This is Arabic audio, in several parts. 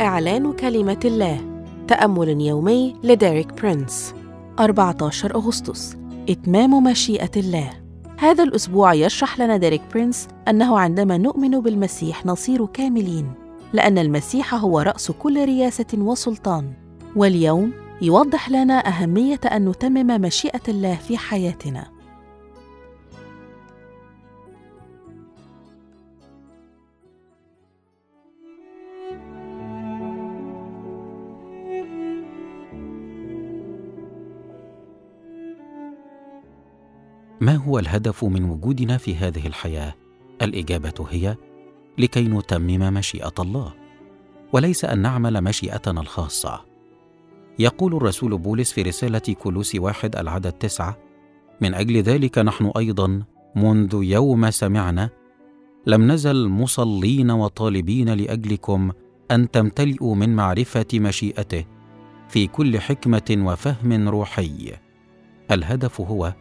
إعلان كلمة الله. تأمل يومي لديريك برينس. 14 أغسطس. إتمام مشيئة الله. هذا الأسبوع يشرح لنا ديريك برينس أنه عندما نؤمن بالمسيح نصير كاملين لأن المسيح هو رأس كل رياسة وسلطان. واليوم يوضح لنا أهمية أن نتمم مشيئة الله في حياتنا. ما هو الهدف من وجودنا في هذه الحياة؟ الإجابة هي لكي نتمم مشيئة الله وليس أن نعمل مشيئتنا الخاصة. يقول الرسول بولس في رسالة كولوس واحد العدد تسعة من أجل ذلك نحن أيضا منذ يوم سمعنا لم نزل مصلين وطالبين لأجلكم أن تمتلئوا من معرفة مشيئته في كل حكمة وفهم روحي. الهدف هو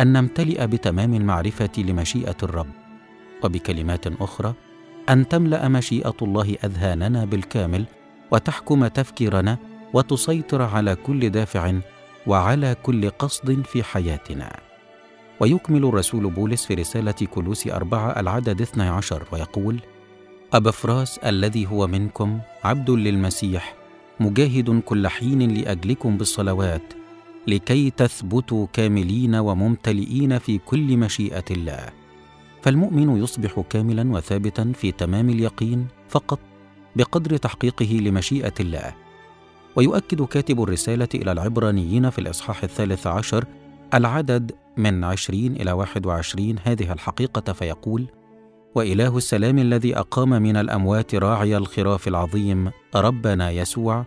أن نمتلئ بتمام المعرفة لمشيئة الرب وبكلمات أخرى أن تملأ مشيئة الله أذهاننا بالكامل وتحكم تفكيرنا وتسيطر على كل دافع وعلى كل قصد في حياتنا. ويكمل الرسول بولس في رسالة كلوس أربعة العدد 12 ويقول أبفراس الذي هو منكم عبد للمسيح مجاهد كل حين لأجلكم بالصلوات لكي تثبتوا كاملين وممتلئين في كل مشيئة الله. فالمؤمن يصبح كاملا وثابتا في تمام اليقين فقط بقدر تحقيقه لمشيئة الله. ويؤكد كاتب الرسالة إلى العبرانيين في الإصحاح الثالث عشر العدد من عشرين إلى واحد وعشرين هذه الحقيقة فيقول وإله السلام الذي أقام من الأموات راعي الخراف العظيم ربنا يسوع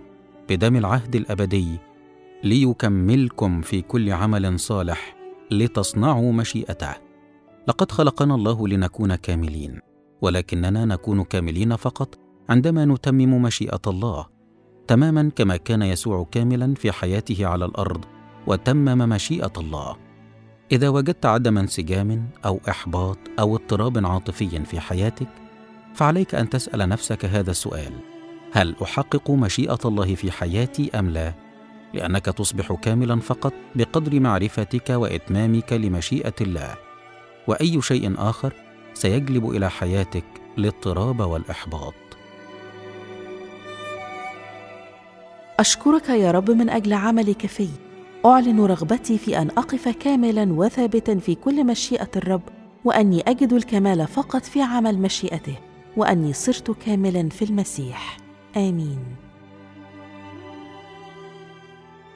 بدم العهد الأبدي ليكملكم في كل عمل صالح لتصنعوا مشيئته. لقد خلقنا الله لنكون كاملين ولكننا نكون كاملين فقط عندما نتمم مشيئة الله تماما كما كان يسوع كاملا في حياته على الأرض وتمم مشيئة الله. إذا وجدت عدم انسجام أو إحباط أو اضطراب عاطفي في حياتك فعليك أن تسأل نفسك هذا السؤال هل أحقق مشيئة الله في حياتي أم لا؟ لأنك تصبح كاملا فقط بقدر معرفتك وإتمامك لمشيئة الله. وأي شيء آخر سيجلب إلى حياتك الاضطراب والإحباط. أشكرك يا رب من أجل عملك في. أعلن رغبتي في أن أقف كاملا وثابتا في كل مشيئة الرب وأني أجد الكمال فقط في عمل مشيئته وأني صرت كاملا في المسيح. آمين.